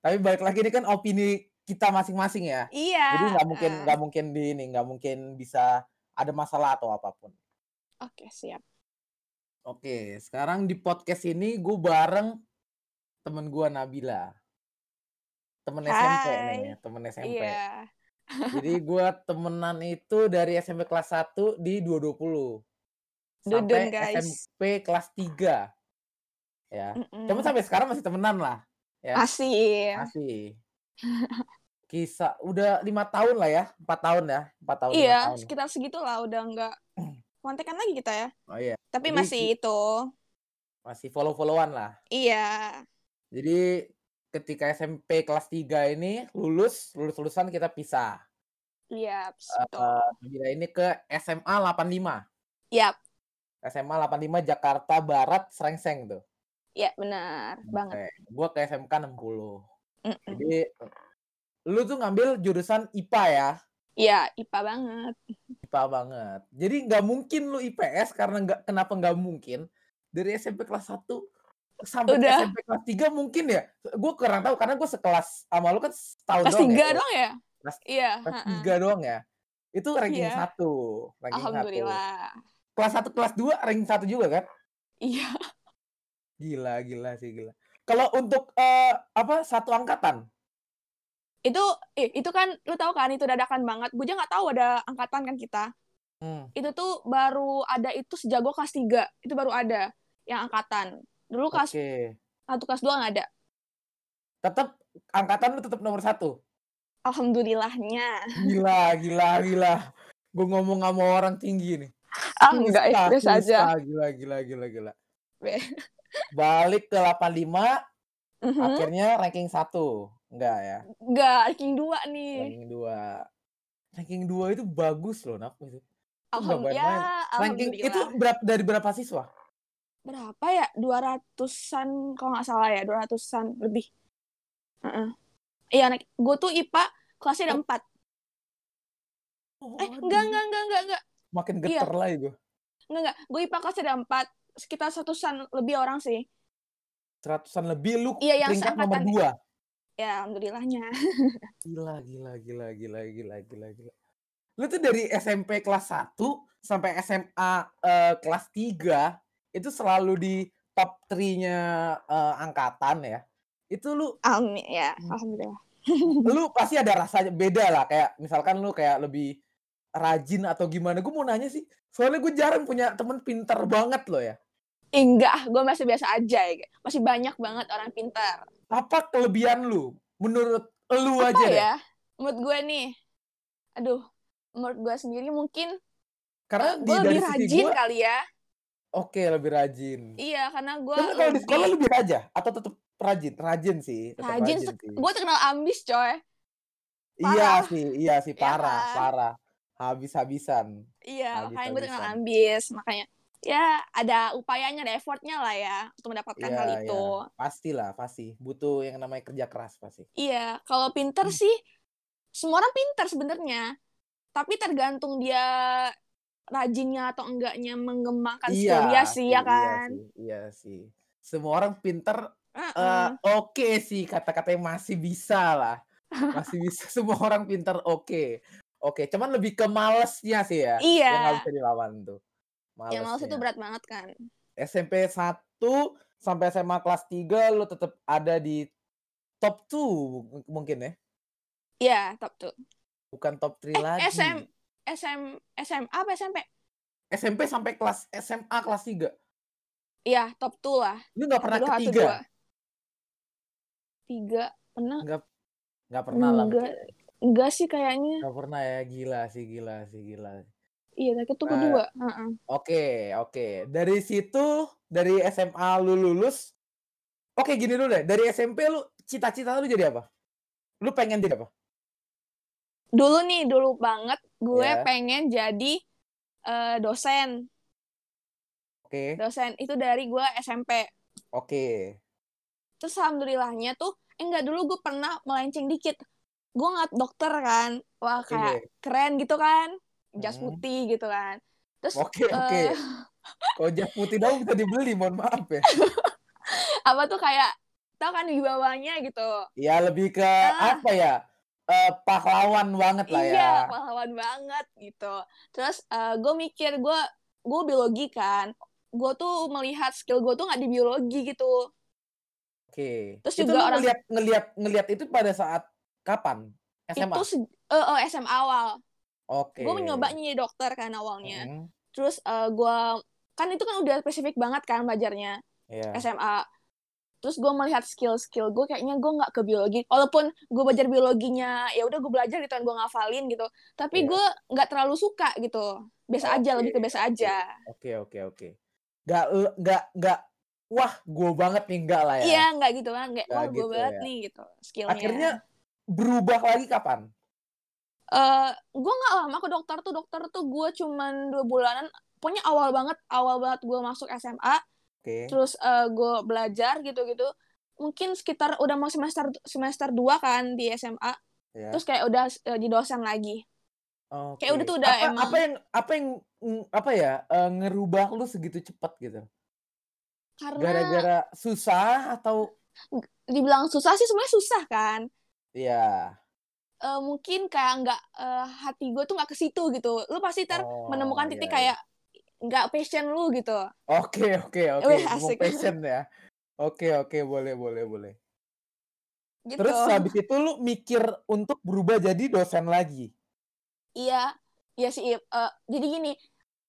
Tapi balik lagi ini kan opini kita masing-masing ya. Iya. Jadi nggak mungkin nggak mungkin di ini nggak mungkin bisa ada masalah atau apa pun. Oke, siap. Oke, sekarang di podcast ini gue bareng temen gue Nabila. Temen SMP Hai. nih, temen SMP. Iya. Jadi gue temenan itu dari SMP kelas 1 di 220. Dudun, Sampai guys. SMP kelas 3. Ya. Mm-mm. Cuma sampai sekarang masih temenan lah. Ya. Masih. Masih. Kisah udah lima tahun lah ya, empat tahun ya, empat tahun. Iya, tahun. sekitar segitulah udah nggak kontekan lagi kita ya. Oh iya, Tapi Jadi masih itu. masih follow-followan lah. Iya. Jadi ketika SMP kelas 3 ini lulus, lulus-lulusan kita pisah. Iya, Eh, betul. Nabila ini ke SMA 85. Yap. SMA 85 Jakarta Barat Srengseng tuh. Iya, benar banget. Oke. Gua ke SMK 60. Mm-mm. Jadi lu tuh ngambil jurusan IPA ya? Iya, IPA banget. IPA banget. Jadi nggak mungkin lu IPS karena nggak kenapa nggak mungkin dari SMP kelas 1 sampai Udah. SMP kelas 3 mungkin ya. Gue kurang tahu karena gue sekelas sama lu kan setahun Kelas doang tiga ya. doang ya? Kelas- Iya. Kelas ha-ha. 3 doang ya. Itu ranking Iya. 1, ranking 1. Alhamdulillah. Kelas 1 kelas 2 ranking 1 juga kan? Iya. Gila, gila sih gila. Kalau untuk eh, apa satu angkatan? Itu eh, itu kan lu tahu kan itu dadakan banget. Gue nggak tahu ada angkatan kan kita. Hmm. Itu tuh baru ada itu sejak gue kelas 3. Itu baru ada yang angkatan. Dulu kelas Oke. satu kelas 2 nggak ada. Tetap angkatan lu tetap nomor satu. Alhamdulillahnya. Gila, gila, gila. Gue ngomong sama orang tinggi nih. Ah, enggak, biasa aja. Gila, gila, gila, gila. Balik ke 85, Mhm. akhirnya ranking 1. Enggak ya, Enggak, ranking 2 nih. ranking 2. Ranking 2 itu bagus loh, Nak. Itu. Alham nggak ya, main-main. Ranking alhamdulillah. itu berapa, dari berapa siswa? berapa ya? 200-an kalau nggak salah ya, 200-an lebih. Heeh. Iya, gue tuh IPA kelasnya ada 4. Eh, enggak, enggak, enggak, enggak, enggak. Makin Iya. geter lah itu. Enggak, enggak. Gue IPA kelasnya ada 4. Sekitar satusan lebih orang sih. Seratusan lebih lu Iya, yang peringkat nomor. 2. Ya, alhamdulillahnya. Gila, gila, gila, gila, gila, gila, gila. Lu tuh dari SMP kelas 1 sampai SMA eh, kelas 3 itu selalu di top 3-nya eh, angkatan ya. Itu lu Amin, ya. Hmm. Alhamdulillah. lu pasti ada rasanya beda lah kayak misalkan lu kayak lebih rajin atau gimana. Gue mau nanya sih. Soalnya gue jarang punya temen pinter banget loh ya. Eh, enggak, gue masih biasa aja ya. Masih banyak banget orang pintar. Apa kelebihan lu menurut lu Apa aja deh? ya? Menurut gue nih, aduh, menurut gue sendiri mungkin Karena di gue lebih rajin gue kali ya. oke lebih rajin. Iya, karena gue Tapi kalau di sekolah biasa aja atau tetap rajin? Rajin sih, tetap rajin. rajin, sih. Gue terkenal ambis, coy. Iya parah. sih, iya sih Iya parah, kan? parah. Habis-habisan. Iya, makanya gue terkenal ambis. Makanya ya ada upayanya, ada effortnya lah ya untuk mendapatkan hal Iya, itu. iya. Pastilah, pasti. Butuh yang namanya kerja keras pasti. Iya, kalau pinter Hmm. sih semua orang pinter sebenarnya. Tapi tergantung dia rajinnya atau enggaknya mengembangkan skill dia sih ya kan. Iya sih, iya sih. Semua orang pinter Heeh. eh, oke sih kata-katanya masih bisa lah. Masih bisa semua orang pinter oke. Oke, cuman lebih ke malesnya sih ya. Iya. Yang nggak bisa dilawan tuh. Yang males itu Malesnya. berat banget kan. SMP 1 sampai SMA kelas 3 lu tetap ada di top 2 mungkin ya. Iya, top tuh. Bukan top 3 Eh, lagi. SM SM SM apa SMP? SMP sampai kelas SMA kelas 3. Iya, top 2 lah. Lu nggak pernah ketiga? dua. Tiga pernah? Nggak nggak pernah lah. Enggak. Enggak sih kayaknya. Nggak pernah ya, gila sih, gila sih, gila. Iya, tapi itu Eh, kedua. Oke, oke. Dari situ, dari SMA lu lulus. Oke, gini dulu deh. Dari SMP lu cita-cita lu jadi apa? Lu pengen jadi apa? Dulu nih, dulu banget gue Ya. pengen jadi eh, dosen. Oke, Dosen itu dari gue SMP. oke. Terus alhamdulillahnya tuh, eh, enggak dulu gue pernah melenceng dikit. Gue ngeliat dokter kan, wah kayak keren gitu kan, jas Hmm. putih gitu kan. Terus Oke, oke. eh, Kalau jas putih dong bisa dibeli, mohon maaf ya. apa tuh kayak tau kan wibawanya gitu Ya lebih ke Ah. apa ya? Eh, pahlawan banget lah ya. iya pahlawan banget gitu terus gue mikir gue gue biologi kan gue tuh melihat skill gue tuh nggak di biologi gitu Oke. Terus itu juga orang- ngeliat ngeliat ngeliat itu pada saat kapan? SMA. itu eh, eh, SMA awal Oke. gue mencoba jadi dokter kan awalnya Mm, terus gue kan itu kan udah spesifik banget kan belajarnya Iya. SMA terus gue melihat skill-skill gue kayaknya gue nggak ke biologi walaupun gue belajar biologinya ya udah gue belajar gitu kan gue ngafalin gitu tapi Iya. gue nggak terlalu suka gitu biasa aja Oke, lebih ke biasa aja Oke oke oke. Gak nggak nggak wah gue banget nih enggak lah ya. iya nggak gitu kan Nggak wah gue gitu banget ya. nih gitu skillnya Akhirnya berubah lagi kapan? Eh gue nggak lama ke dokter tuh dokter tuh gue cuman dua bulanan pokoknya awal banget awal banget gue masuk SMA Oke. terus gue belajar gitu-gitu mungkin sekitar udah mau semester semester 2 kan di SMA Ya. terus kayak udah eh, di dosen lagi Oke. kayak udah tuh udah apa, emang- apa yang apa yang apa ya eh, ngerubah lu segitu cepat gitu? karena Gara-gara susah atau dibilang susah sih sebenarnya susah kan ya? Eh, mungkin kayak nggak eh, hati gue tuh nggak ke situ gitu lu pasti ntar Oh, menemukan iya, titik iya. kayak nggak passion lu gitu Oke oke oke. Passion ya. Oke oke boleh boleh boleh. gitu Terus habis itu lu mikir untuk berubah jadi dosen lagi. iya iya sih. Eh, jadi gini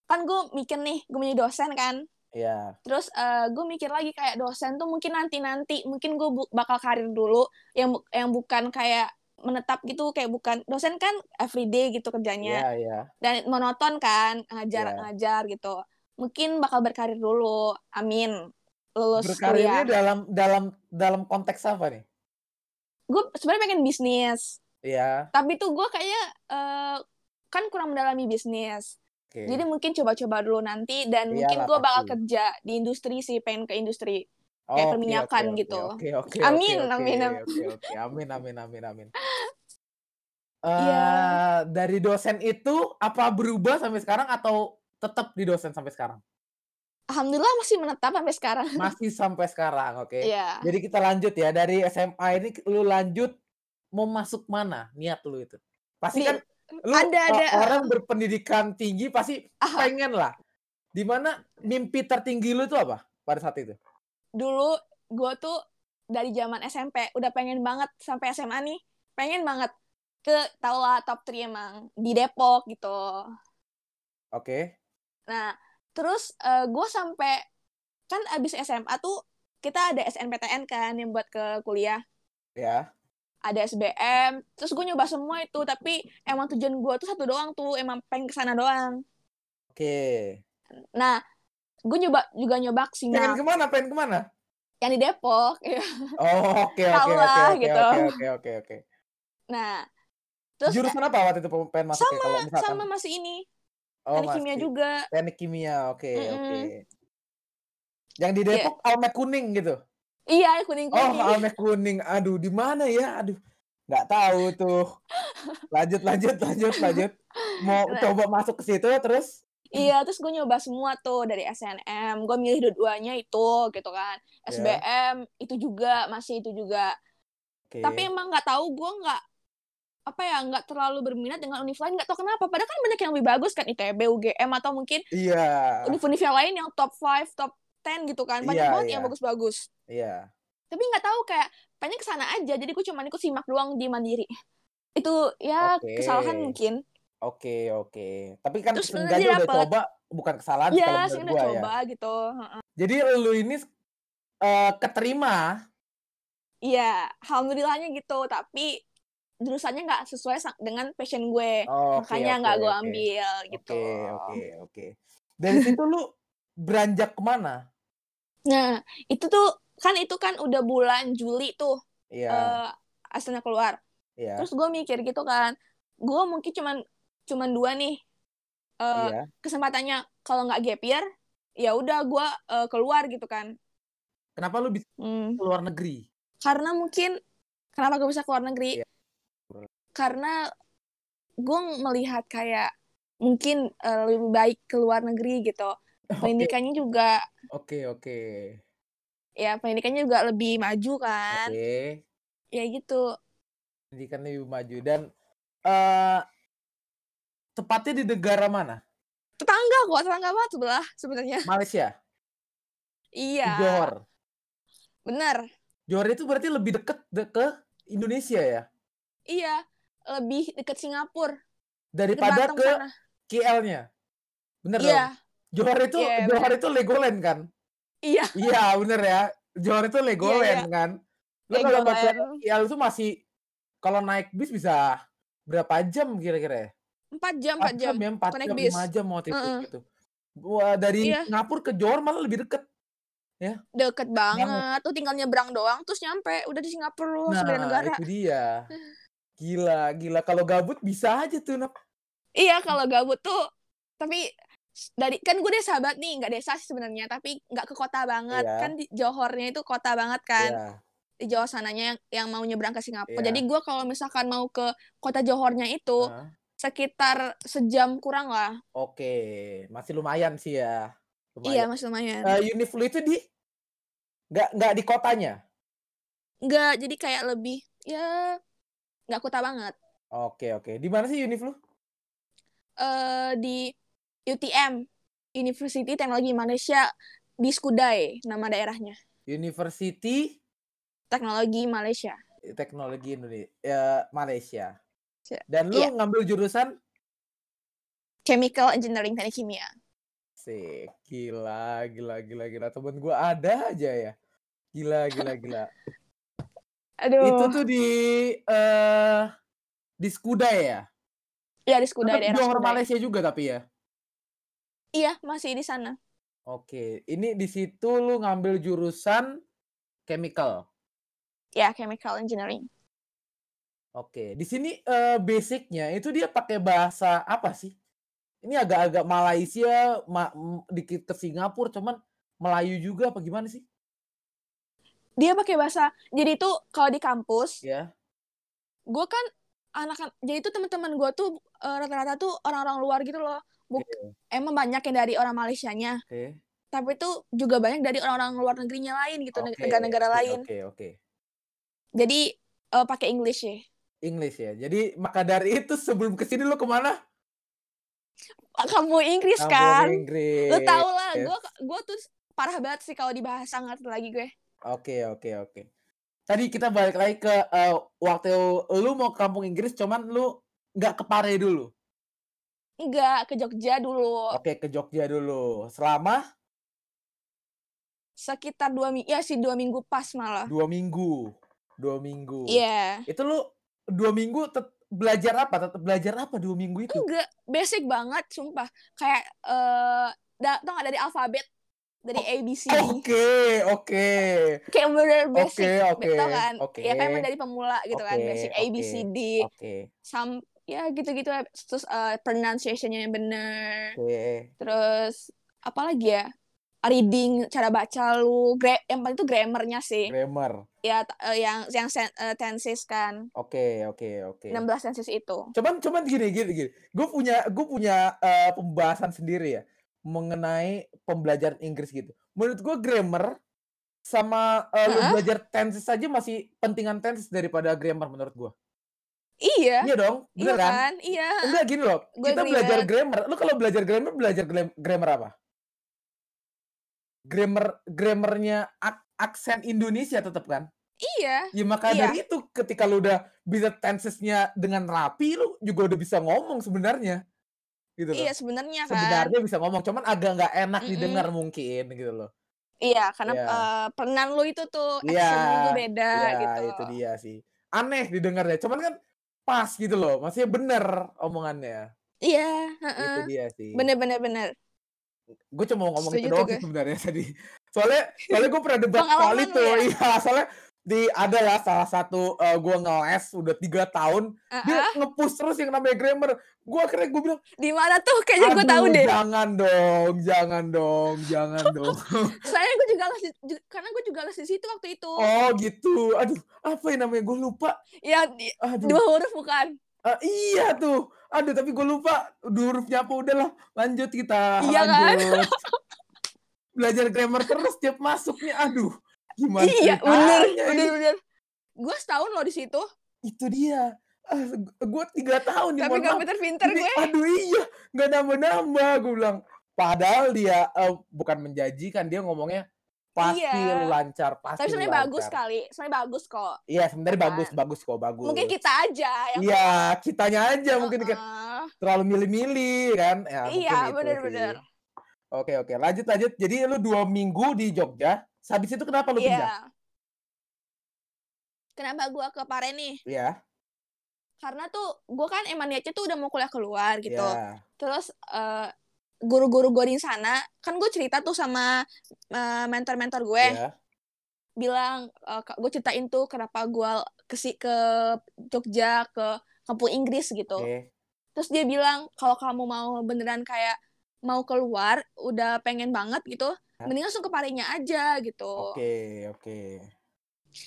kan gue mikir nih gue menjadi dosen kan Ya. terus gue mikir lagi kayak dosen tuh mungkin nanti nanti mungkin gue bakal karir dulu yang bu- yang bukan kayak menetap gitu kayak bukan dosen kan everyday gitu kerjanya Ya ya. dan monoton kan ngajar Iya. ngajar gitu mungkin bakal berkarir dulu amin lulus Berkarirnya kuliah dalam dalam dalam konteks apa nih? gue sebenarnya pengen bisnis Ya. tapi tuh gue kayaknya eh, kan kurang mendalami bisnis Oke. jadi mungkin coba-coba dulu nanti dan mungkin Iyalah, gue bakal kerja di industri sih pengen ke industri Oh, kayak oke, perminyakan oke, gitu. Oke oke. Amin, oke, amin, amin. Oke oke. Amin amin amin amin. Iya. Eh, dari dosen itu apa berubah sampai sekarang atau tetap di dosen sampai sekarang? alhamdulillah masih menetap sampai sekarang Masih sampai sekarang, oke. Iya Jadi kita lanjut ya dari SMA ini lu lanjut mau masuk mana niat lu itu? Pasti Di- kan lu ada, uh, ada. orang berpendidikan tinggi pasti Ah. pengen lah. Di mana mimpi tertinggi lu itu apa pada saat itu? dulu gue tuh dari zaman SMP udah pengen banget sampai SMA nih pengen banget ke tau lah top 3 emang di Depok gitu Oke. nah terus gue sampai kan abis SMA tuh kita ada SNPTN kan yang buat ke kuliah Ya. ada SBM terus gue nyoba semua itu tapi emang tujuan gue tuh satu doang tuh emang pengen ke sana doang Oke. nah gue nyoba juga nyoba ke Pengen ke mana? Pengen ke mana? yang di Depok Oh, oke oke oke gitu. oke oke oke oke. nah terus Jurusan apa waktu itu pengen masuk ya kalau misalkan? sama masih ini oh, teknik kimia juga Teknik kimia, oke Mm-mm. oke. Yang di Iya. Depok Almek kuning gitu. iya kuning Oh, kuning Almek kuning. Aduh, di mana ya? Aduh. nggak tahu tuh. Lanjut lanjut lanjut lanjut. Mau Nah. coba masuk ke situ terus iya terus gue nyoba semua tuh dari SNM gue milih dua-duanya itu gitu kan Ya. SBM itu juga masih itu juga Oke. tapi emang nggak tahu gue nggak apa ya nggak terlalu berminat dengan univ lain nggak tahu kenapa padahal kan banyak yang lebih bagus kan ITB UGM atau mungkin Iya. univ-univ yang lain yang top 5 top 10 gitu kan banyak Iya, banget iya. yang bagus-bagus Iya. tapi nggak tahu kayak pengen ke sana aja jadi gue cuma ikut simak doang di mandiri itu ya Oke. kesalahan mungkin Oke, oke. Tapi kan Terus seenggaknya udah dapet. coba bukan kesalahan sih ya kalau menurut udah gua ya. coba gitu. Jadi lu ini eh, keterima iya alhamdulillahnya gitu tapi jurusannya nggak sesuai dengan passion gue Oh, makanya nggak gue oke. ambil gitu Oke, oke, oke. Dari situ lu beranjak ke mana? nah itu tuh kan itu kan udah bulan Juli tuh Iya, eh hasilnya keluar iya, terus gue mikir gitu kan gue mungkin cuman cuman dua nih eh, iya. kesempatannya kalau nggak gap year ya udah gue eh, keluar gitu kan Kenapa lu bisa Hmm, keluar negeri? karena mungkin kenapa gue bisa keluar negeri Iya. Karena gue melihat kayak mungkin eh, lebih baik keluar negeri gitu pendidikannya juga oke, oke. ya pendidikannya juga lebih maju kan. Oke. Ya gitu. Pendidikan lebih maju dan eh tepatnya di negara mana? Tetangga kok, tetangga banget sebelah sebenarnya. Malaysia. Iya. Johor. Bener. Johor itu berarti lebih deket de- ke Indonesia ya Iya. Lebih deket Singapura. Daripada ke. KL-nya. Bener Iya. dong. Johor itu Iya, Johor itu Legoland kan? Iya. Iya, bener ya. Johor itu Legoland kan. Lu kalau ke. KL itu masih kalau naik bis bisa berapa jam kira-kira ya? Empat jam, empat jam. ya, 4 naik jam, bis. 5 jam waktu itu Heeh. gitu. Wah, dari Iya. Singapura ke Johor malah lebih deket. Deket banget. Tuh tinggal nyebrang doang, terus nyampe. Udah di Singapura lu, Nah, negara. itu dia. Gila, gila. Kalau gabut bisa aja tuh, Nap. Iya, kalau gabut tuh. Tapi dari kan gue desa banget nih, nggak desa sih sebenarnya, tapi nggak ke kota banget. Iya. Kan di Johornya itu kota banget kan. Iya. Di Johor sananya yang, yang mau nyebrang ke Singapura. Iya. Jadi gue kalau misalkan mau ke kota Johornya itu Nah, sekitar sejam kurang lah. Oke, masih lumayan sih ya. Iya, Lumayan. masih lumayan. Eh, Uniflu itu di nggak nggak di kotanya. Nggak, jadi kayak lebih ya nggak kota banget. Oke, oke. Di mana sih Uniflu? eh di UTM University Teknologi Malaysia di Skudai nama daerahnya University Teknologi Malaysia Teknologi Indonesia Malaysia. Siap. Dan lu Iya. ngambil jurusan Chemical Engineering Teknik Kimia Sih, gila, gila, gila, gila. Temen gua ada aja ya. Gila, gila, gila. aduh Itu tuh di eh di Skudai ya? ya di Skudai daerah Johor Skudai Malaysia juga tapi ya. iya masih di sana Oke, ini di situ lu ngambil jurusan chemical. ya Chemical Engineering Oke, di sini eh, basicnya itu dia pakai bahasa apa sih? Ini agak-agak Malaysia, ma- dikit ke Singapura, cuman Melayu juga apa gimana sih? Dia pakai bahasa jadi itu kalau di kampus Ya, gue kan anak jadi itu teman-teman gue tuh eh, rata-rata tuh orang-orang luar gitu loh Buk- Oke. emang banyak yang dari orang Malaysianya oke, tapi itu juga banyak dari orang-orang luar negerinya lain gitu negara-negara oke, lain Oke, oke. jadi eh, pakai English ya English ya. Jadi maka dari itu sebelum ke sini lu ke mana? kamu Inggris Kampung kan Inggris. lu tau lah Yes. gue tuh parah banget sih kalau di bahasa ngerti lagi gue Oke, oke, oke. Tadi kita balik lagi ke eh, waktu lu mau ke kampung Inggris, cuman lu nggak ke Pare dulu. enggak ke Jogja dulu Oke, ke Jogja dulu. Selama sekitar dua minggu ya sih dua minggu pas malah dua minggu. Dua minggu. iya Itu lu dua minggu tet- belajar apa? Tetap belajar apa dua minggu itu? enggak basic banget sumpah kayak eh da, tau gak dari alfabet dari A B C D Oke, oke. kayak bener basic Oke, oke, tau kan oke. ya kan emang dari pemula gitu kan Oke, basic A B C oke, D Oke, sam ya gitu-gitu lah. terus eh, pronunciationnya yang bener oke. terus apa lagi ya reading cara baca lu gra- yang paling itu grammarnya sih Grammar. ya eh, yang yang sen- eh, tenses kan Oke, oke, oke. 16 tenses itu Cuman cuman gini gini gini. Gue punya gue punya eh, pembahasan sendiri ya mengenai pembelajaran Inggris gitu. Menurut gue grammar sama eh, lu belajar tenses saja masih pentingan tenses daripada grammar menurut gue. iya Iya dong, iya bener kan? kan iya Enggak gini loh. Gue Kita belajar banget. grammar. Lu kalau belajar grammar belajar gram- grammar apa? Grammar grammarnya ak- aksen Indonesia tetap kan? iya Ya maka Iya. dari itu ketika lu udah bisa tensesnya dengan rapi lu juga udah bisa ngomong sebenarnya. Gitu loh. iya sebenarnya kan Sebenarnya bisa ngomong cuman agak nggak enak Mm-mm. didengar mungkin gitu loh. iya karena Iya. eh, penan lu itu tuh Iya, accent lu tuh beda Iya, gitu itu dia sih. Aneh didengarnya, cuman kan pas gitu loh. Maksudnya bener omongannya. iya Itu heeh. dia sih. bener bener bener Gue cuma mau ngomong itu Setuju tuh doang sebenarnya tadi. Soalnya soalnya gue pernah debat soal itu. lu ya? Iya, soalnya di ada lah salah satu eh, gue ngeles udah tiga tahun dia Heeh. ngepush terus yang namanya grammar. Gue akhirnya gue bilang di mana tuh? Kayaknya gue tahu "Aduh, deh. jangan dong jangan dong jangan dong. Soalnya gue juga les karena gue juga les di situ waktu itu. Oh gitu. Aduh apa yang namanya? Gue lupa. Di- aduh. dua huruf bukan? Ah, iya tuh. Aduh tapi gue lupa. Hurufnya apa udahlah lanjut kita. Iya kan? lanjut. Belajar grammar terus tiap masuknya. Aduh Gimana iya bener bener bener gue setahun loh di situ Itu dia. Ah, gue tiga tahun nih, tapi gak pinter-pinter gue aduh iya, nggak nambah-nambah. Gue bilang, padahal dia eh, bukan menjanjikan, dia ngomongnya pasti Iya. lancar, pasti tapi sebenarnya bagus kali sebenarnya bagus kok Iya, sebenarnya Kan. bagus, bagus kok, bagus. mungkin kita aja yang Iya, kitanya aja mungkin kan Heeh. terlalu milih-milih kan. Ya, mungkin Iya, itu bener-bener. sih. Oke, oke. Lanjut, lanjut. Jadi lu dua minggu di Jogja. Habis itu kenapa lu Iya. pindah? Kenapa gua ke Pare nih? Iya, Karena tuh gua kan emang niatnya tuh udah mau kuliah keluar gitu. iya. Terus eh, guru-guru gue di sana, kan gue cerita tuh sama eh, mentor-mentor gue, Iya. bilang gue ceritain tuh kenapa gua ke ke Jogja ke kampung Inggris gitu. Oke. Terus dia bilang kalau kamu mau beneran kayak mau keluar, udah pengen banget gitu? Mending langsung ke Parenya aja gitu. Oke, oke.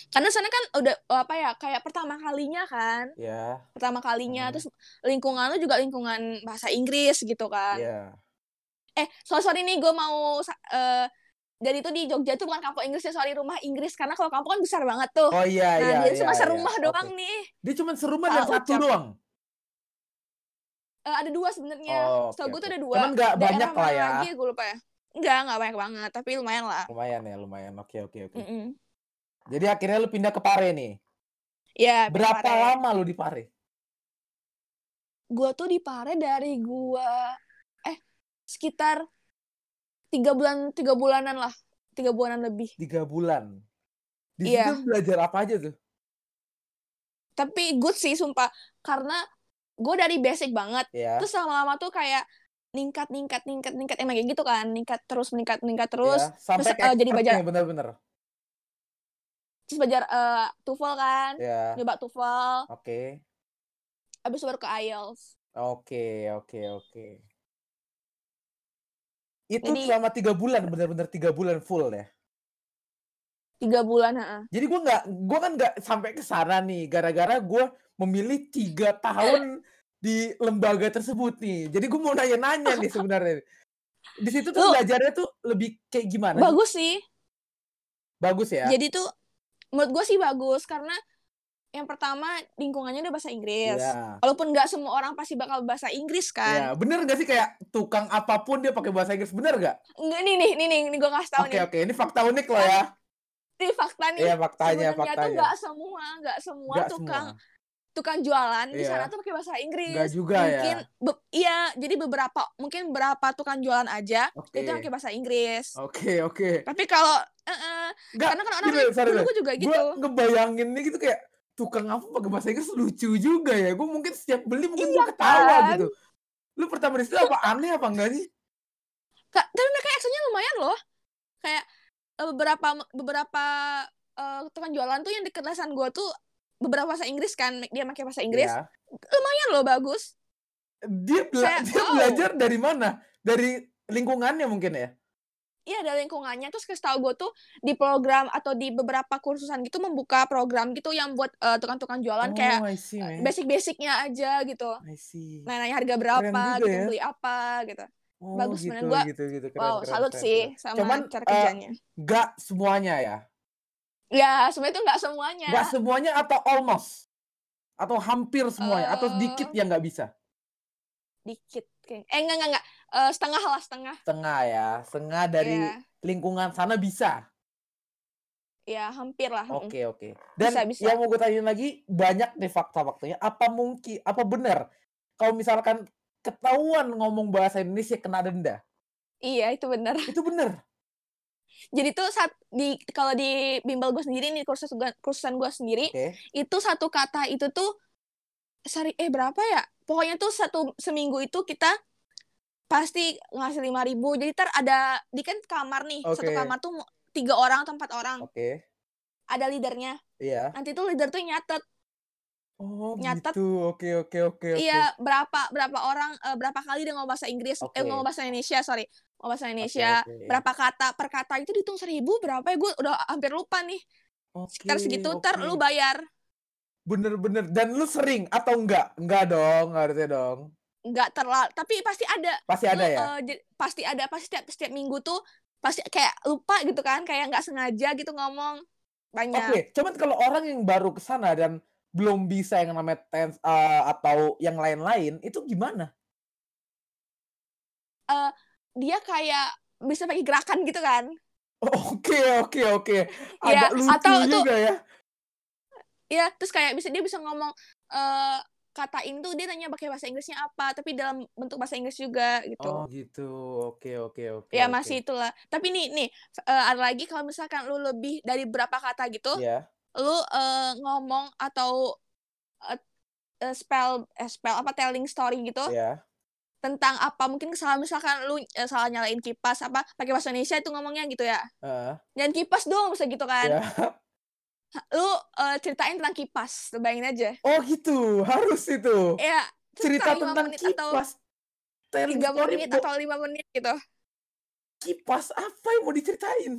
Karena sana kan udah apa ya kayak pertama kalinya kan. Ya, pertama kalinya Mhm. terus lingkungan lu juga lingkungan bahasa Inggris gitu kan iya. eh sorry sorry nih gue mau eh jadi itu di Jogja tuh bukan kampung Inggris ya sorry rumah Inggris karena kalau kampung kan besar banget tuh Oh iya, nah iya, jadi cuma iya, serumah iya. doang Oke. nih Dia cuma serumah dan satu ucap. doang. Eh, ada dua sebenarnya Oh, setahu oke, gue tuh ada dua Cuman nggak Daerah banyak lah ya. lagi gue lupa ya enggak enggak banyak banget tapi lumayan lah Lumayan ya, lumayan. Oke, oke, oke. Mm-mm. Jadi akhirnya lu pindah ke Pare nih. ya Berapa lama lu di Pare? gue tuh di Pare dari gua eh sekitar tiga bulan tiga bulanan lah tiga bulanan lebih Tiga bulan. Di Iya. situ belajar apa aja tuh? tapi good sih sumpah karena gue dari basic banget Ya. terus lama-lama tuh kayak ningkat ningkat ningkat ningkat emang kayak gitu kan ningkat terus meningkat meningkat terus ya. Sampai terus, eh, jadi belajar- bener-bener. terus belajar eh TOEFL kan Ya. nyoba TOEFL Oke. abis itu baru ke IELTS Oke, oke, oke. Itu Jadi- selama tiga bulan, bener-bener tiga bulan full ya. tiga bulan heeh. Jadi gua nggak, gua kan nggak sampai ke sana nih, gara-gara gua memilih tiga tahun di lembaga tersebut nih. Jadi gua mau nanya-nanya nih sebenarnya. Di situ tuh Lu- belajarnya tuh lebih kayak gimana? bagus sih Bagus ya. jadi tuh menurut gue sih bagus karena yang pertama lingkungannya udah bahasa Inggris Iya. walaupun nggak semua orang pasti bakal bahasa Inggris kan bener gak sih kayak tukang apa pun dia pakai bahasa Inggris, bener gak? Nggak, nih nih nih nih, nih gue kasih tahu Oke nih oke, ini fakta unik loh ya. ini fakta nih Iya faktanya, sebenarnya tuh faktanya. nggak semua nggak semua Nggak tukang semua. Tukang jualan di Iya. sana tuh pakai bahasa Inggris Nggak juga mungkin ya. be- iya jadi beberapa mungkin beberapa tukang jualan aja Oke. itu pakai bahasa Inggris Oke oke. tapi kalau eh, Nggak, karena kan orang sorry, dulu gue juga Gue gitu ngebayangin nih gitu kayak tukang apa pakai bahasa Inggris lucu juga ya. Gue mungkin setiap beli mungkin Iya gue ketawa kan? gitu. Lu pertama di situ apa aneh apa enggak sih? Kak, tapi mereka actionnya lumayan loh kayak eh, beberapa beberapa eh, tukang jualan tuh yang deket lesan gue tuh beberapa bahasa Inggris kan dia pakai bahasa Inggris Ya. lumayan loh bagus Dia, bela- Kayak, dia wow. belajar dari mana? Dari lingkungannya mungkin ya? Iya dari lingkungannya terus kasih tau gue tuh di program atau di beberapa kursusan gitu membuka program gitu yang buat eh, tukang-tukang jualan oh, kayak basic-basicnya aja gitu. I see. Nah, nanya harga berapa gitu, ya. beli apa gitu. Oh, bagus gitu. Gua, gitu, gitu. Keren, wow, keren, salut keren, sih keren. sama Cuman, cara eh, kerjanya. Nggak semuanya ya? Ya, sebenarnya itu nggak semuanya. Nggak semuanya atau almost? Atau hampir semuanya? atau Eh, sedikit yang nggak bisa? Dikit kayak. Eh enggak enggak enggak. Eh, setengah lah setengah. Setengah ya. Setengah dari Iya. lingkungan sana bisa. Ya, hampir lah. Oke oke. Dan Bisa, bisa. yang mau gue tanyain lagi banyak nih fakta-faktanya. Apa mungkin? Apa benar? Kalau misalkan ketahuan ngomong bahasa Indonesia kena denda, Iya, itu benar. itu benar. Jadi tuh saat di kalau di bimbel gue sendiri nih kursus gua- kursusan gue sendiri Oke. itu satu kata itu tuh seri eh berapa ya pokoknya tuh satu seminggu itu kita pasti ngasih lima ribu jadi ter ada di kan kamar nih satu Oke. kamar tuh tiga orang atau empat orang Oke. ada leadernya Iya. nanti tuh leader tuh nyatet Oh Nyatet. gitu. Oke oke oke iya berapa berapa orang eh, berapa kali dia ngomong bahasa Inggris Oke. eh ngomong bahasa Indonesia sorry ngomong bahasa Indonesia oke. berapa kata per kata itu dihitung seribu berapa ya gue udah hampir lupa nih sekitar Oke, segitu ter oke. lu bayar Bener-bener. Dan lu sering atau enggak? Enggak dong, harusnya dong. nggak terlalu tapi pasti ada Pasti Lu, ada ya? j- pasti ada pasti setiap setiap minggu tuh pasti kayak lupa gitu kan kayak nggak sengaja gitu ngomong banyak Oke, cuman kalau orang yang baru ke sana dan belum bisa yang namanya tense eh, atau yang lain-lain, itu gimana? Eh, dia kayak bisa pakai gerakan gitu kan Oke, oke, oke. Iya, Agak lucu atau tuh- juga ya. Iya, terus kayak bisa dia bisa ngomong eh kata ini tuh dia nanya pakai bahasa Inggrisnya apa, tapi dalam bentuk bahasa Inggris juga gitu. Oh gitu. Oke, oke, oke. ya masih itulah. Tapi nih nih eh, ada lagi kalau misalkan lu lebih dari berapa kata gitu, Iya. lu eh, ngomong atau eh, spell eh, spell apa telling story gitu Iya. Tentang apa mungkin kesalahan misalkan lu eh, salah nyalain kipas apa pakai bahasa Indonesia itu ngomongnya gitu ya. Heeh. Jangan kipas dong bisa gitu kan. Iya. Lu eh, ceritain tentang kipas, lu bayangin aja. Oh gitu, harus itu. Ya, Cerita tentang menit atau kipas. Telling tiga menit atau lima menit gitu. kipas apa yang mau diceritain?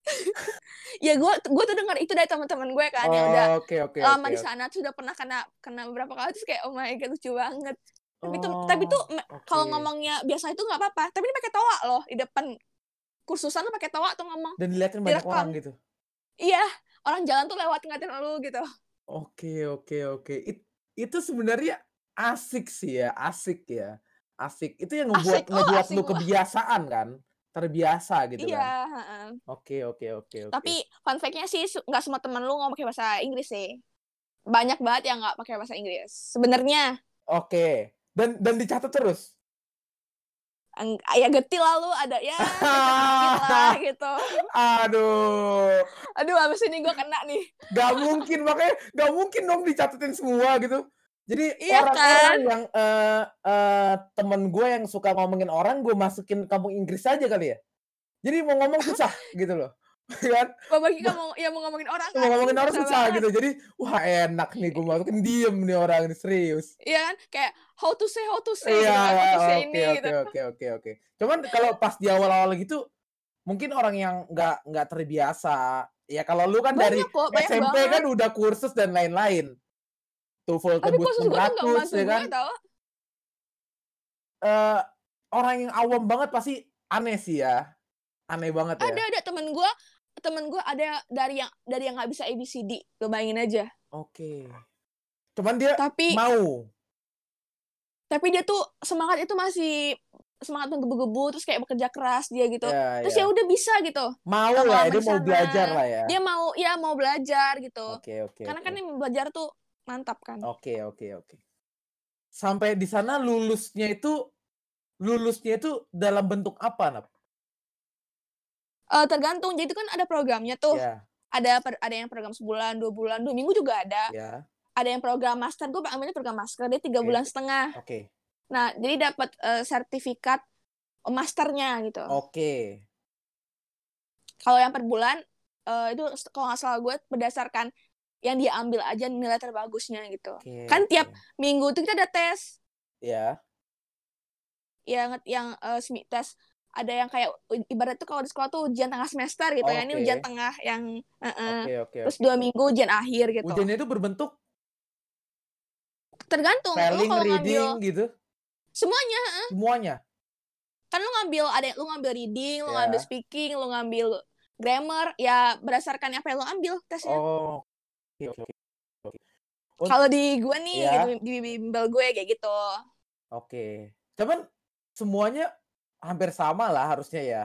Ya gue gue tuh dengar itu dari teman-teman gue kan yang udah Oh, Oke, oke, lama oke. di sana tuh udah pernah kena kena beberapa kali terus kayak oh my god lucu banget. Tapi tuh Oh, tapi tuh me- kalau ngomongnya biasa itu nggak apa-apa. Tapi ini pakai tawa loh di depan kursusan lu pakai tawa tuh ngomong. dan dilihatin banyak direkam. orang gitu. Iya, orang jalan tuh lewat ngatain lu gitu. Oke, oke, oke. It- itu sebenarnya asik sih ya, asik ya. Asik. Itu yang ngebuat Asik, oh, ngebuat asik lu kebiasaan kan? Terbiasa gitu iya, kan. heeh. Oke, oke, oke. Tapi fun fact-nya sih nggak semua temen lu ngomong pakai bahasa Inggris sih. Banyak banget yang nggak pakai bahasa Inggris. Sebenarnya Oke. Dan dan dicatat terus. Ya getil lalu ada ya lah gitu. Aduh. Aduh, abis ini gue kena nih. Gak mungkin makanya gak mungkin dong dicatatin semua gitu. Jadi Iya orang-orang kan? yang eh eh, temen gue yang suka ngomongin orang gue masukin kampung Inggris aja kali ya. Jadi mau ngomong susah gitu loh. Kan? Mau bagi kamu ya mau ngomongin orang Mau kan? ngomongin orang Susah banget. gitu. Jadi wah enak nih gue masukin diem nih orang ini serius. Iya kan? Kayak how to say, how to say, Iya, kan, how to say oke gitu. oke oke oke. Cuman kalau pas di awal-awal gitu mungkin orang yang nggak nggak terbiasa. Ya kalau lu kan dari Banyak kok, banyak SMP banget. kan udah kursus dan lain-lain. TOEFL tebus kursus gue tuh gak 600 bantu ya kan. gue. Eh orang yang awam banget pasti aneh sih ya. Aneh banget ya. Ada ada temen gue, temen gue ada dari yang dari yang nggak bisa ABCD, lo bayangin aja. Oke. Cuman dia Tapi mau. tapi dia tuh semangat itu masih semangat menggebu-gebu terus kayak bekerja keras dia gitu. Ya, Terus ya. ya udah bisa gitu. Mau lama-lama lah, di dia mau belajar lah ya. Dia mau ya mau belajar gitu. Oke, oke. Karena oke. kan yang belajar tuh mantap kan. Oke, oke, oke. Sampai di sana lulusnya itu lulusnya itu dalam bentuk apa, Nap? Eh, tergantung. Jadi itu kan ada programnya tuh. Ya, Ada per- ada yang program sebulan, dua bulan, dua minggu juga ada. ya. Ada yang program master. Gue ambilnya program master. Dia tiga Oke. bulan setengah. Oke. Nah, jadi dapat eh, sertifikat masternya gitu. Oke. Kalau yang per bulan eh, itu kalau nggak salah gue berdasarkan yang dia ambil aja nilai terbagusnya gitu. Oke. Kan tiap-. Minggu itu kita ada tes. ya. yang yang eh, semi tes ada yang kayak ibarat tuh kalau di sekolah tuh ujian tengah semester gitu ya ini ujian tengah yang eh, eh. Oke, oke. terus dua minggu ujian akhir gitu Ujiannya itu berbentuk tergantung lu spelling, kalau reading ngambil gitu. semuanya Semuanya. kan lu ngambil ada lu ngambil reading lu Ya. ngambil speaking lu ngambil grammar ya berdasarkan apa yang lu ambil tesnya Oh. Oke. oke. Oh, kalau di gue nih Ya. gitu, di bimbel gue kayak gitu Oke. Cuman semuanya hampir sama lah harusnya ya.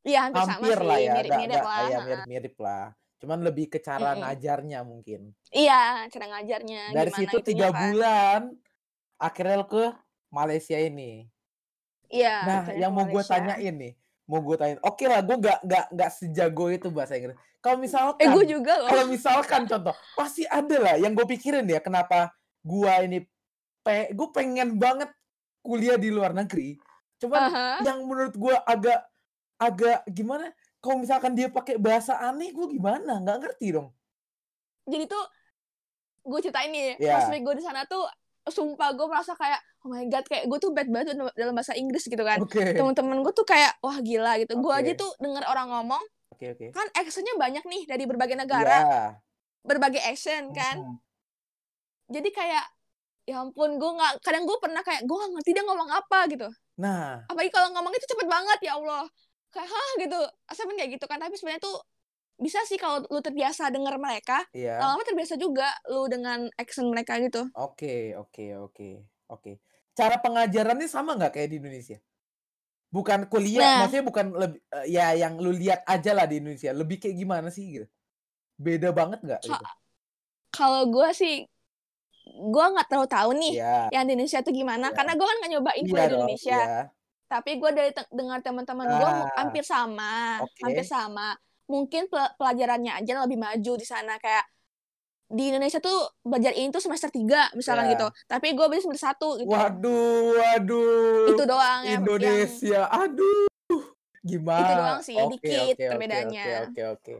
iya hampir, Hampir sama lah sih ya. mirip Nggak- mirip nggak- lah ya, mirip-mirip lah. Cuman lebih ke cara Mm-mm. ngajarnya mungkin. iya cara ngajarnya Dari situ tiga kan. bulan akhirnya lo ke Malaysia ini. iya Nah, yang mau gue tanyain nih, mau gue tanyain. Oke lah, gue nggak nggak nggak sejago itu bahasa Inggris. Kalau eh misalkan, gue juga loh kalau misalkan contoh, pasti ada lah yang gue pikirin ya, kenapa gue ini, pe, gue pengen banget kuliah di luar negeri. Cuman Aha. yang menurut gue agak agak gimana? Kalau misalkan dia pakai bahasa aneh, gue gimana? Nggak ngerti dong. jadi tuh gue ceritain nih Iya. pas gue di sana tuh sumpah gue merasa kayak oh my god kayak gue tuh bad banget dalam- bahasa Inggris gitu kan Oke, temen-temen gue tuh kayak wah gila gitu gue aja tuh denger orang ngomong oke, oke. kan actionnya banyak nih dari berbagai negara Iya. berbagai action kan jadi kayak ya ampun gue nggak kadang gue pernah kayak gue nggak ngerti dia ngomong apa gitu Nah, apalagi kalau ngomong itu cepet banget ya Allah kayak hah gitu asalnya kayak gitu kan tapi sebenarnya tuh bisa sih kalau lu terbiasa denger mereka Iya. lama-lama terbiasa juga lu dengan accent mereka gitu Oke, oke, oke, oke. Cara pengajarannya sama nggak kayak di Indonesia? Bukan kuliah, Nah. maksudnya bukan lebih eh, ya yang lu lihat aja lah di Indonesia. Lebih kayak gimana sih gitu? Beda banget nggak? Gitu? kalau gue sih gue nggak terlalu tahu nih Iya. yang di Indonesia tuh gimana Iya. karena gue kan nggak nyobain kuliah di Indonesia iya. tapi gue dari te- dengar teman-teman gue Ah. hampir sama Oke. hampir sama mungkin pel- pelajarannya aja lebih maju di sana kayak di Indonesia tuh belajar ini tuh semester 3 misalkan Iya. gitu tapi gue beli semester 1 gitu Waduh, waduh. itu doang ya yang Indonesia, aduh. Gimana? Itu doang sih, Oke, dikit oke, perbedaannya. Oke, oke, oke.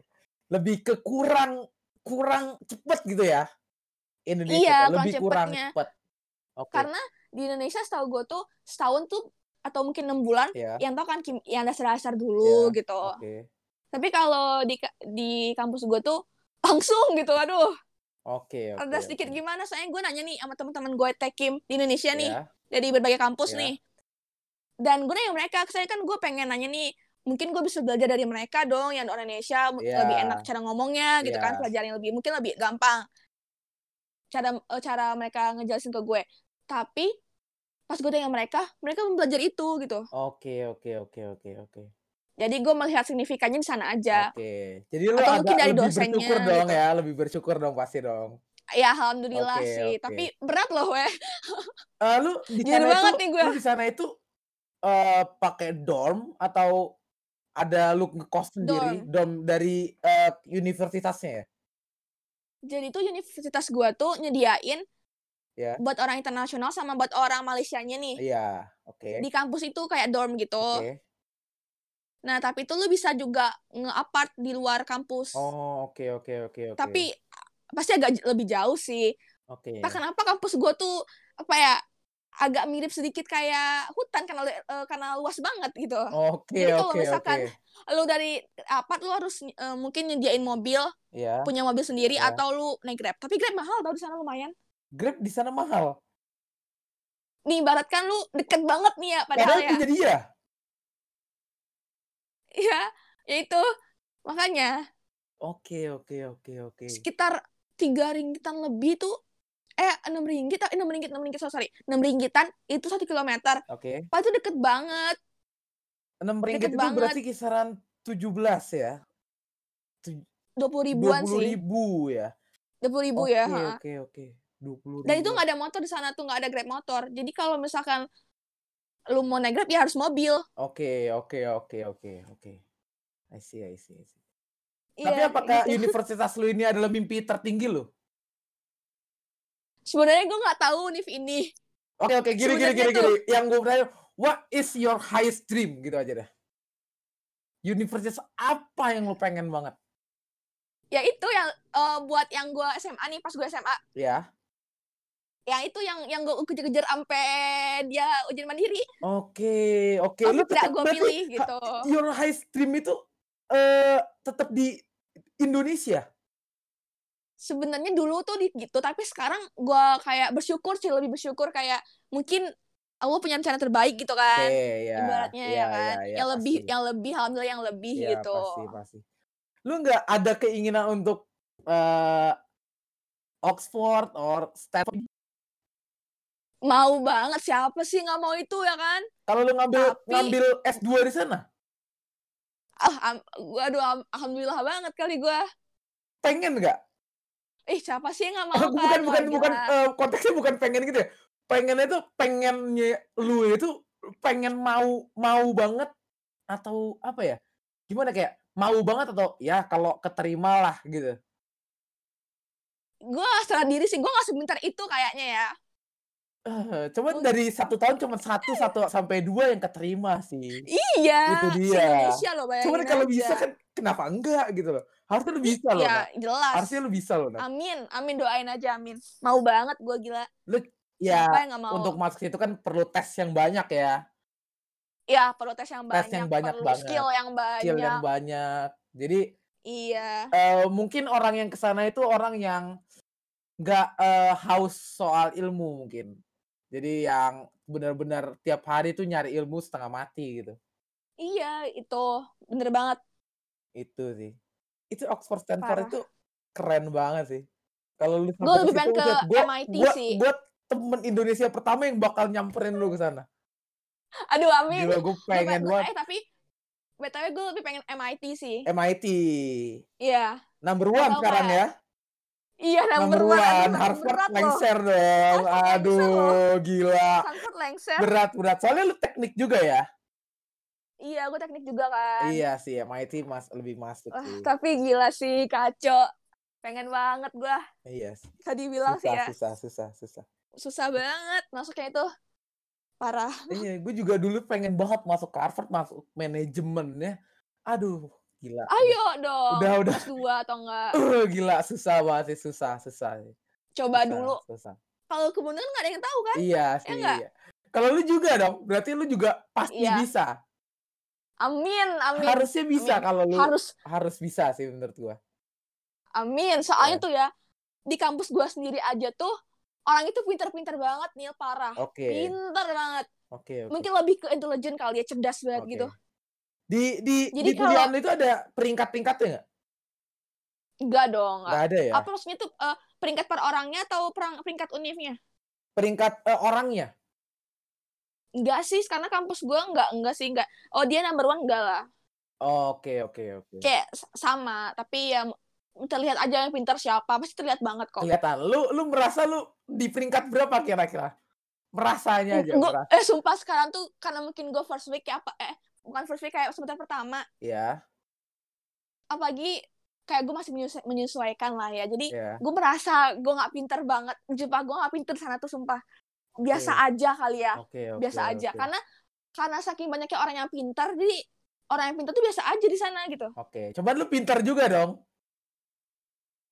Lebih ke kurang kurang cepet gitu ya. Indonesia Iya, tuh, lebih kurang cepet. Oke. karena di Indonesia setahu gue tuh setahun tuh atau mungkin enam bulan ya. yang tau kan kim- yang dasar-dasar dulu Iya, gitu Oke. tapi kalau di di kampus gue tuh langsung gitu aduh Oke, oke. ada sedikit oke. gimana soalnya gue nanya nih sama teman-teman gue tekim di Indonesia nih Ya, dari berbagai kampus Ya. nih dan gue nanya mereka saya kan gue pengen nanya nih mungkin gue bisa belajar dari mereka dong yang orang Indonesia Ya. lebih enak cara ngomongnya gitu kan Ya. pelajaran yang lebih mungkin lebih gampang cara eh, cara mereka ngejelasin ke gue tapi pas gue tanya mereka mereka belum belajar itu gitu Oke, oke, oke, oke, oke. jadi gue melihat signifikannya di sana aja Oke. Jadi lu Atau agak mungkin dari lebih dosennya bersyukur dong gitu. ya, lebih bersyukur dong pasti dong. ya alhamdulillah Oke, sih oke. tapi berat loh weh Eh, lu di sana banget itu, nih gue. lu di sana itu eh pakai dorm atau ada lu ngekos sendiri, dorm, dari eh, universitasnya ya? Jadi tuh universitas gue tuh nyediain Ya. buat orang internasional sama buat orang Malaysianya nih Iya, oke. di kampus itu kayak dorm gitu Oke. Nah, tapi itu lu bisa juga nge-apart di luar kampus. Oh, oke, oke, oke, oke. Tapi pasti agak lebih jauh sih. oke. Nah, kenapa kampus gue tuh apa ya agak mirip sedikit kayak hutan karena eh, karena luas banget gitu. Oke, Jadi kalau oke, misalkan oke. Lu dari apart lu harus eh, mungkin nyediain mobil, Ya. punya mobil sendiri Ya. atau lu naik Grab. Tapi Grab mahal tau di sana lumayan. Grab di sana mahal. Nih ibarat kan lu deket banget nih ya padahal Padahal ya. punya dia. Iya, ya itu. Makanya Oke, oke, oke, oke. sekitar tiga ringgitan lebih tuh eh enam ringgit eh enam ringgit enam ringgit sorry enam ringgitan itu satu kilometer Oke. Pak itu deket banget 6 ringgit Deket itu banget. berarti kisaran 17 ya? dua puluh ribuan 20 sih ribu ya? dua puluh ribu Oke, ya oke, oke. 20 dan itu nggak ada motor di sana tuh nggak ada grab motor jadi kalau misalkan lu mau naik grab ya harus mobil Oke, oke, oke, oke, oke. I see, I see, I see. Tapi Iya, apakah gitu. universitas lu ini adalah mimpi tertinggi lu? Sebenarnya gue nggak tahu nih ini Oke, oke, gini, gini, gini, gini. Yang gue tanya, what is your highest dream? Gitu aja dah. Universitas apa yang lu pengen banget? ya itu yang eh, buat yang gue SMA nih pas gue SMA Ya. yang itu yang yang gue kejar-kejar sampai dia ujian mandiri Oke, oke. tapi Lu tidak gue pilih gitu your highest dream itu eh tetap di Indonesia. Sebenarnya dulu tuh di gitu tapi sekarang gua kayak bersyukur sih lebih bersyukur kayak mungkin Allah punya rencana terbaik gitu kan ya. ibaratnya ya, kan ya, yang lebih pasti. yang lebih alhamdulillah yang lebih Ya, gitu pasti, pasti. Lu nggak ada keinginan untuk eh Oxford or Stanford? mau banget siapa sih nggak mau itu ya kan Kalau lu ngambil Tapi- ngambil S2 di sana, ah am- gua aduh am- alhamdulillah banget kali gua pengen nggak? Ih siapa sih yang nggak mau bukan kan bukan bukan gila. eh, konteksnya bukan pengen gitu ya. Pengennya tuh pengennya lu itu pengen mau mau banget atau apa ya? Gimana kayak mau banget atau ya kalau keterima lah gitu. gua serah diri sih gua nggak sebentar itu kayaknya ya Eh, cuman Mung- dari satu tahun cuma satu satu sampai dua yang keterima sih. iya Itu dia. Indonesia loh bayangin Cuman kalau aja. bisa kan kenapa enggak gitu loh. Harusnya lu bisa loh. ya Nak. jelas Harusnya lu bisa loh. Nak. amin amin doain aja amin mau banget gua gila Ya siapa yang nggak mau untuk masuk itu kan perlu tes yang banyak ya. Ya, perlu tes yang banyak, Tes yang banyak perlu banget. skill yang banyak. Skill yang banyak. Jadi Iya. eh, mungkin orang yang ke sana itu orang yang nggak eh, haus soal ilmu mungkin. Jadi yang benar-benar tiap hari tuh nyari ilmu setengah mati gitu. Iya, itu bener banget. Itu sih. Itu Oxford Stanford Parah. itu keren banget sih. Kalau lu Gue lebih pengen ke gua MIT gua sih. gua temen Indonesia pertama yang bakal nyamperin lu ke sana. Aduh, amin. Gila gue Gua pengen pe- banget eh tapi btw gue lebih pengen MIT sih. MIT. Iya. Number Gak one tau sekarang kayak ya. Iya Number number one. One. Harvard berat loh. lengser dong. Harvard lengser Aduh, gila. Stanford lengser. Berat, berat. Soalnya lu teknik juga ya. Iya, gue teknik juga kan. Iya sih, MIT mas lebih masuk sih. tapi gila sih kacau. Pengen banget gue. Iya sih. Bisa dibilang sih Susah, ya. susah, susah, susah. Susah banget masuknya itu. Parah. Iya, gue juga dulu pengen banget masuk ke Harvard, masuk manajemennya. Aduh, gila. Ayo dong. Udah, udah. S2 atau enggak. Uh, gila, susah banget sih, susah, susah. Coba Susah, dulu. Susah. Kalau kebenaran nggak ada yang tahu kan? Iya sih. enggak? iya. Kalau lu juga dong, berarti lu juga pasti Iya. bisa. Amin, amin. Harusnya bisa Amin. kalau lu Harus harus bisa sih menurut gua. amin. Soalnya Iya. tuh ya di kampus gua sendiri aja tuh orang itu pinter-pinter banget nih parah. Oke. Pinter banget. Oke, oke. Mungkin lebih ke intelijen kali ya, cerdas banget Oke. gitu. Di di Jadi di kuliah itu ada peringkat-peringkatnya nggak? Enggak dong, enggak. Nggak ada ya? Apa maksudnya tuh eh, peringkat per orangnya atau perang, peringkat univnya? Peringkat eh, orangnya? Enggak sih, karena kampus gua enggak, enggak sih, enggak. Oh, dia number one enggak lah. Oke, oke, oke. Kayak sama, tapi ya terlihat aja yang pintar siapa, pasti terlihat banget kok. Kelihatan. Lu lu merasa lu di peringkat berapa kira-kira? Merasanya aja, Gua, merasa. eh sumpah sekarang tuh karena mungkin gue first week kayak apa eh bukan first week kayak semester pertama Ya, apalagi kayak gue masih menyesua- menyesuaikan lah ya jadi ya. gue merasa gue nggak pinter banget jumpa gue nggak pinter sana tuh sumpah biasa Oke. aja kali ya Oke, oke. biasa aja oke. karena karena saking banyaknya orang yang pintar jadi orang yang pintar tuh biasa aja di sana gitu Oke, coba lu pintar juga dong.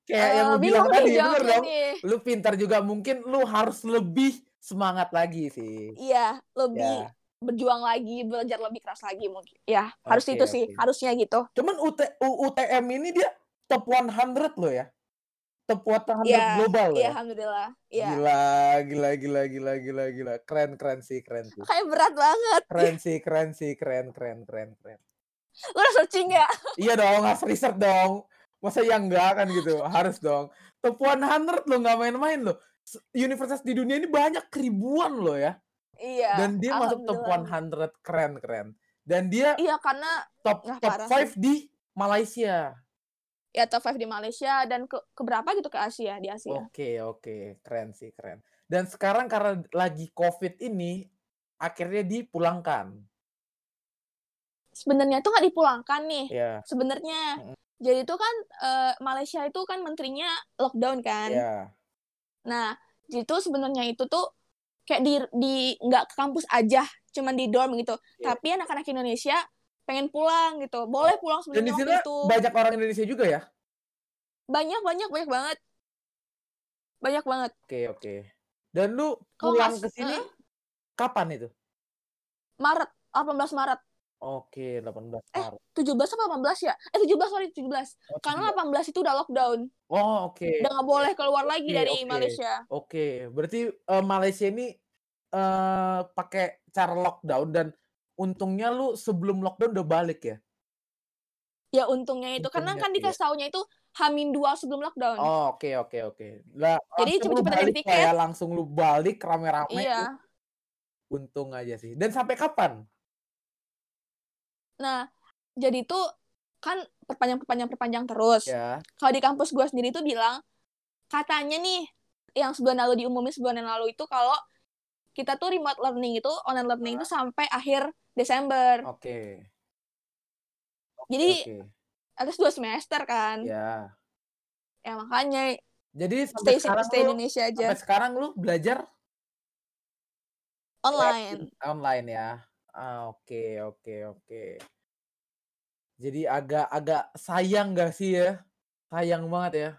Kayak yang Eh, lu bilang bingung tadi, bener dong? Lu pintar juga mungkin lu harus lebih semangat lagi sih. iya lebih Ya. berjuang lagi belajar lebih keras lagi mungkin ya harus Oke, itu sih oke. harusnya gitu Cuman UT, UTM ini dia top 100 loh ya. Top 100 Iya, global loh iya ya. alhamdulillah iya Gila, gila, gila, gila, gila, gila. Keren, keren sih, keren sih. kayak berat banget Keren sih, keren sih, keren, keren, keren, keren. lu udah searching ya Iya dong, harus riset dong. Masa yang enggak kan gitu? Harus dong. Top 100 loh, nggak main-main loh. S- Universitas di dunia ini banyak ribuan loh ya. Iya. Dan dia masuk top alhamdulillah. 100 keren keren. Dan dia Iya karena top top parah 5 di Malaysia. Ya top 5 di Malaysia dan ke keberapa gitu ke Asia di Asia. Oke oke keren sih keren. Dan sekarang karena lagi COVID ini akhirnya dipulangkan. Sebenarnya tuh nggak dipulangkan nih. Ya. Sebenarnya. Jadi itu kan eh, Malaysia itu kan menterinya lockdown kan. Ya. Nah, jadi tuh sebenarnya itu tuh kayak di di nggak ke kampus aja, cuman di dorm gitu. Iya. Tapi anak-anak Indonesia pengen pulang gitu. Boleh pulang Dan di sebenarnya waktu itu. banyak orang Indonesia juga ya. Banyak banyak banyak banget. Banyak banget. Oke oke. Dan lu pulang ke sini Heeh. kapan itu? Maret, 18 Maret. Oke 18 Eh, Maret. 17 apa 18 ya? Eh 17 sorry 17. Oh, Karena 17. 18 itu udah lockdown. Oh oke. Udah nggak boleh keluar lagi Oke, dari oke. Malaysia. Oke, berarti eh, Malaysia ini eh pakai cara lockdown dan untungnya lu sebelum lockdown udah balik ya? Ya untungnya itu karena Untungnya, kan iya. dikasih taunya itu Hamin 2 sebelum lockdown. Oh, oke oke oke. Lah, Jadi langsung lu cepet-cepet balik lah tiket. ya, langsung lu balik rame-rame. Iya. uh, Untung aja sih. Dan sampai kapan? Nah, jadi itu kan perpanjang perpanjang perpanjang terus. Ya. Kalau di kampus gua sendiri tuh bilang katanya nih yang sebulan lalu diumumin sebulan yang lalu itu kalau kita tuh remote learning itu online learning itu sampai akhir Desember. Oke. Oke, Jadi oke. atas dua semester kan. Ya. Ya makanya Jadi sampai stay sekarang stay lu Indonesia aja sampai sekarang lu belajar online. online ya. Ah, oke oke oke. Jadi agak-agak sayang gak sih ya? Sayang banget ya.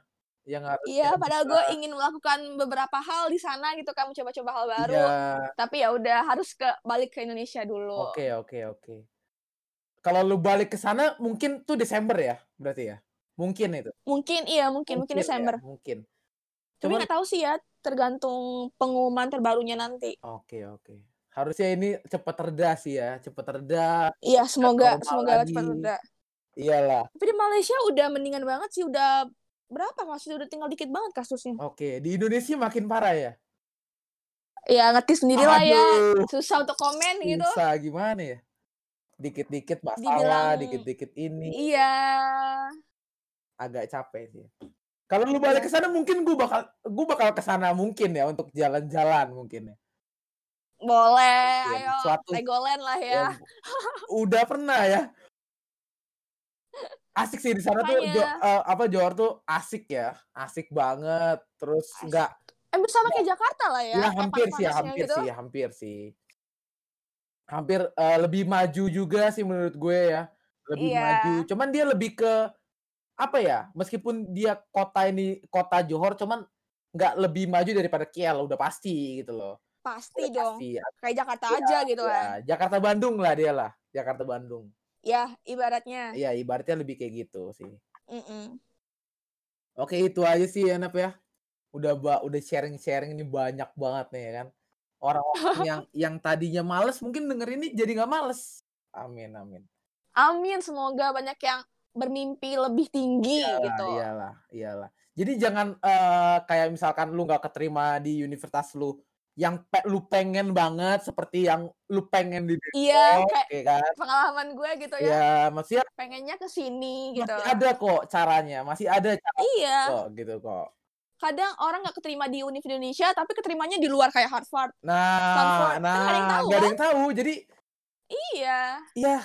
Yang harus Iya, padahal gue bisa- ingin melakukan beberapa hal di sana gitu kan, mencoba-coba hal baru. Iya. Tapi ya udah harus ke balik ke Indonesia dulu. Oke oke oke. Kalau lu balik ke sana mungkin tuh Desember ya, berarti ya? Mungkin itu. Mungkin iya, mungkin mungkin ya, Desember. mungkin. Tapi Cuman nggak tahu sih ya, tergantung pengumuman terbarunya nanti. oke oke. Harusnya ini cepat reda sih ya, cepat reda. Iya, semoga semoga cepat reda. Iyalah. Tapi di Malaysia udah mendingan banget sih, udah berapa kasusnya? Udah tinggal dikit banget kasusnya. Oke, di Indonesia makin parah ya? Ya ngerti sendiri lah ya. Susah untuk komen gitu. susah gimana ya? Dikit-dikit masalah, dikit-dikit ini. iya. Agak capek sih. Kalau lu balik ke sana mungkin gue bakal gue bakal ke sana mungkin ya untuk jalan-jalan mungkin ya. Boleh, Iya, ayo suatu legoland lah ya. yang udah pernah ya. Asik sih di sana tuh Jo, eh, apa Johor tuh asik ya, asik banget. Terus Asik. nggak Hampir sama kayak Jakarta lah ya. ya hampir sih ya hampir gitu. sih hampir sih. Hampir eh, lebih maju juga sih menurut gue ya. Lebih Iya. maju. Cuman dia lebih ke apa ya? Meskipun dia kota ini kota Johor cuman nggak lebih maju daripada KL udah pasti gitu loh. Pasti Udah dong. pasti ya. Kayak Jakarta Iya, aja gitu iya. kan. Jakarta Bandung lah dia lah. Jakarta Bandung. Ya, ibaratnya. Iya, ibaratnya lebih kayak gitu sih. Mm-mm. Oke, itu aja sih ya, Nap ya. Udah ba udah sharing-sharing ini banyak banget nih ya kan. Orang-orang yang yang tadinya males mungkin denger ini jadi nggak males. Amin, amin. Amin, semoga banyak yang bermimpi lebih tinggi Iyalah, gitu. iyalah, iyalah. Jadi jangan eh, kayak misalkan lu nggak keterima di universitas lu yang pe- lu pengen banget seperti yang lu pengen di Iya, Depok, kayak ya kan? pengalaman gue gitu ya. Ya, maksudnya Pengennya ke sini gitu. masih ada kok caranya, masih ada cara Iya. kok gitu kok. Kadang orang nggak keterima di Univ Indonesia, tapi keterimanya di luar kayak Harvard. Nah, Stanford. Kan nah, nggak ada yang tahu nggak ada kan? yang tahu. Jadi Iya. ya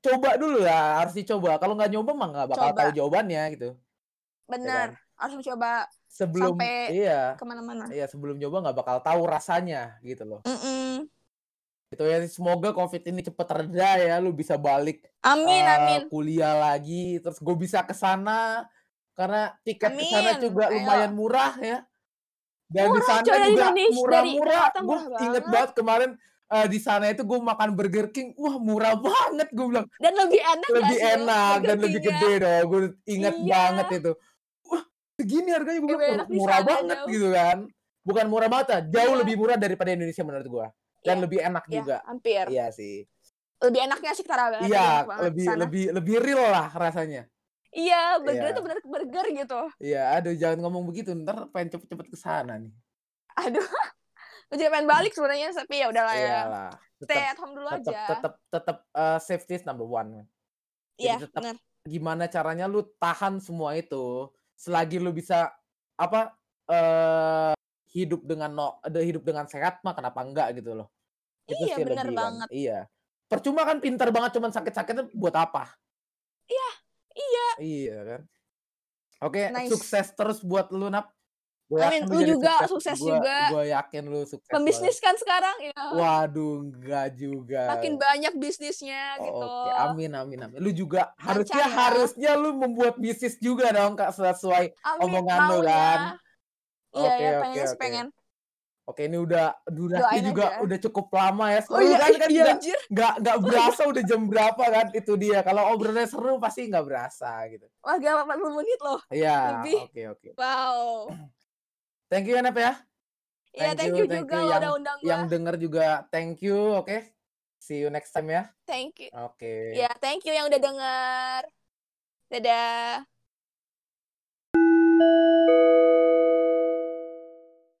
coba dulu lah, harus dicoba. Kalau nggak nyoba mah nggak bakal Coba. tahu jawabannya gitu. Bener. Harus mencoba Sebelum Sampai iya, ke mana-mana. iya sebelum nyoba nggak bakal tahu rasanya gitu loh. Mm-mm. Gitu ya. Semoga COVID ini cepet reda ya, lu bisa balik Amin, eh, amin. kuliah lagi, terus gue bisa ke sana karena tiket ke sana juga ayo. lumayan murah ya. Dan di Murah, sana coy, dari juga murah-murah. Gue inget banget. kemarin eh, di sana itu gue makan Burger King, wah murah banget gue bilang. Dan lebih enak lebih enak dan lebih gede dong. Gue inget Iya. banget itu. Segini harganya gue Lebih bilang murah banget jauh. gitu kan. Bukan murah banget, jauh Iya. lebih murah daripada Indonesia menurut gue. Dan Iya. lebih enak Ya, juga. hampir. Iya sih. Lebih enaknya sih banget. Iya, lebih sana. lebih lebih real lah rasanya. Iya, burger Iya. itu bener burger gitu. Iya, aduh jangan ngomong begitu, ntar pengen cepet-cepet ke sana nih. Aduh. Gue juga pengen balik sebenarnya, tapi ya udahlah ya. Iyalah, Stay at home dulu tetap aja. tetap tetap eh, safety is number one. Iya, Jadi gimana caranya lu tahan semua itu selagi lu bisa apa eh hidup dengan no, hidup dengan sehat mah kenapa enggak gitu loh. Itu Iya, sih bener banget. Iya. Percuma kan pintar banget cuman sakit-sakitnya buat apa? Iya, iya. Iya kan. Oke, Nice. sukses terus buat lu Nap. Gua Amin, lu juga sukses Gua- juga. Gua yakin lu sukses. Pembisnis kan sekarang ya. Waduh, enggak juga. Makin banyak bisnisnya Oh, gitu. Oke, amin amin amin. Lu juga harusnya ya. harusnya lu membuat bisnis juga dong Kak sesuai Amin, omongan lu mau kan. ya. Iya, Oke, ya, oke, pengen oke. pengen. Oke, ini udah durasi juga aja. udah cukup lama ya. Oh Seru iya, kan kan iya nggak nggak berasa udah jam berapa kan itu dia. Kalau obrolannya seru pasti nggak berasa gitu. Wah, gak 40 menit loh. Iya, oke oke. Wow. Thank you Nap ya. Iya, Thank thank you, you, thank juga you yang- udah undang gue. Yang denger juga thank you, oke. See you next time ya. Thank you. Oke. Ya, thank you yang udah denger. Dadah.